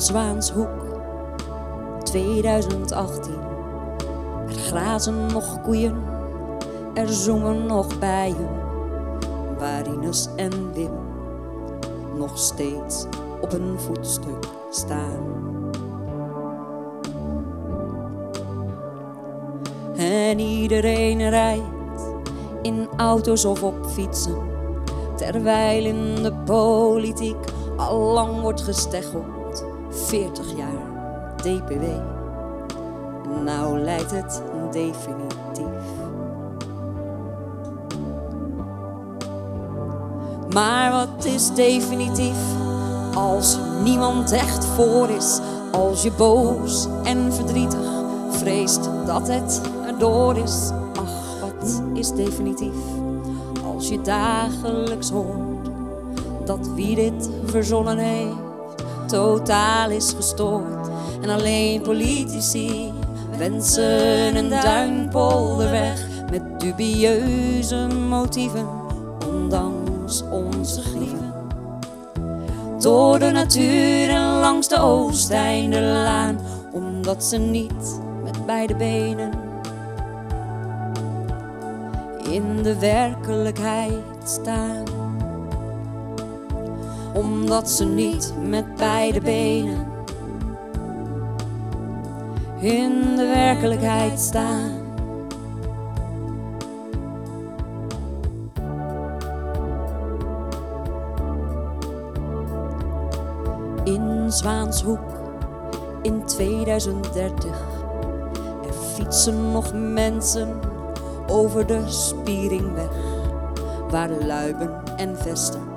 Zwaanshoek, 2018. Er grazen nog koeien, er zongen nog bijen. Waar Ines en Wim nog steeds op een voetstuk staan. En iedereen rijdt in auto's of op fietsen. Terwijl in de politiek al lang wordt gesteggeld. 40 jaar DPW. Nou lijkt het definitief. Maar wat is definitief als niemand echt voor is? Als je boos en verdrietig vreest dat het erdoor is. Ach, wat is definitief als je dagelijks hoort dat wie dit verzonnen heeft totaal is gestoord. En alleen politici wensen een duinpolderweg met dubieuze motieven, ondanks onze grieven. Door de natuur en langs de Oosteinderlaan, omdat ze niet met beide benen in de werkelijkheid staan. Omdat ze niet met beide benen in de werkelijkheid staan. In Zwaanshoek in 2030 er fietsen nog mensen over de Spieringweg, waar luiben en vesten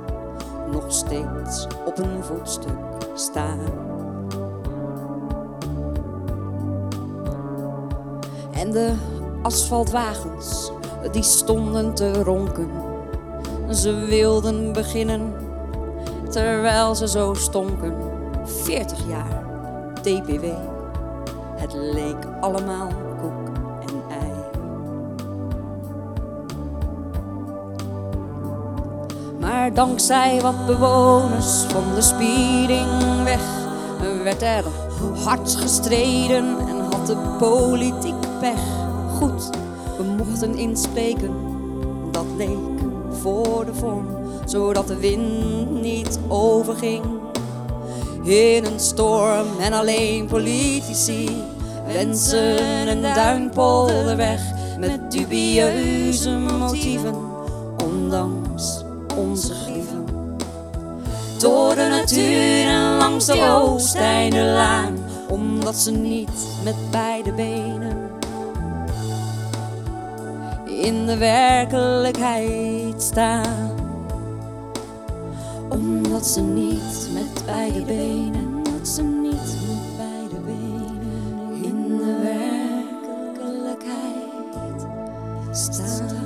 nog steeds op een voetstuk staan. En de asfaltwagens, die stonden te ronken. Ze wilden beginnen, terwijl ze zo stonken. 40 jaar DPW, het leek allemaal Dankzij wat bewoners van de Spieringweg werd er hard gestreden en had de politiek pech. Goed, we mochten inspreken, dat leek voor de vorm, zodat de wind niet overging in een storm en alleen politici wensen een duinpolderweg met dubieuze motieven, ondanks onze grieven. Door de natuur en langs de Oosteindelaan, omdat ze niet met beide benen in de werkelijkheid staan. Omdat ze niet met beide benen, omdat ze niet met beide benen in de werkelijkheid staan.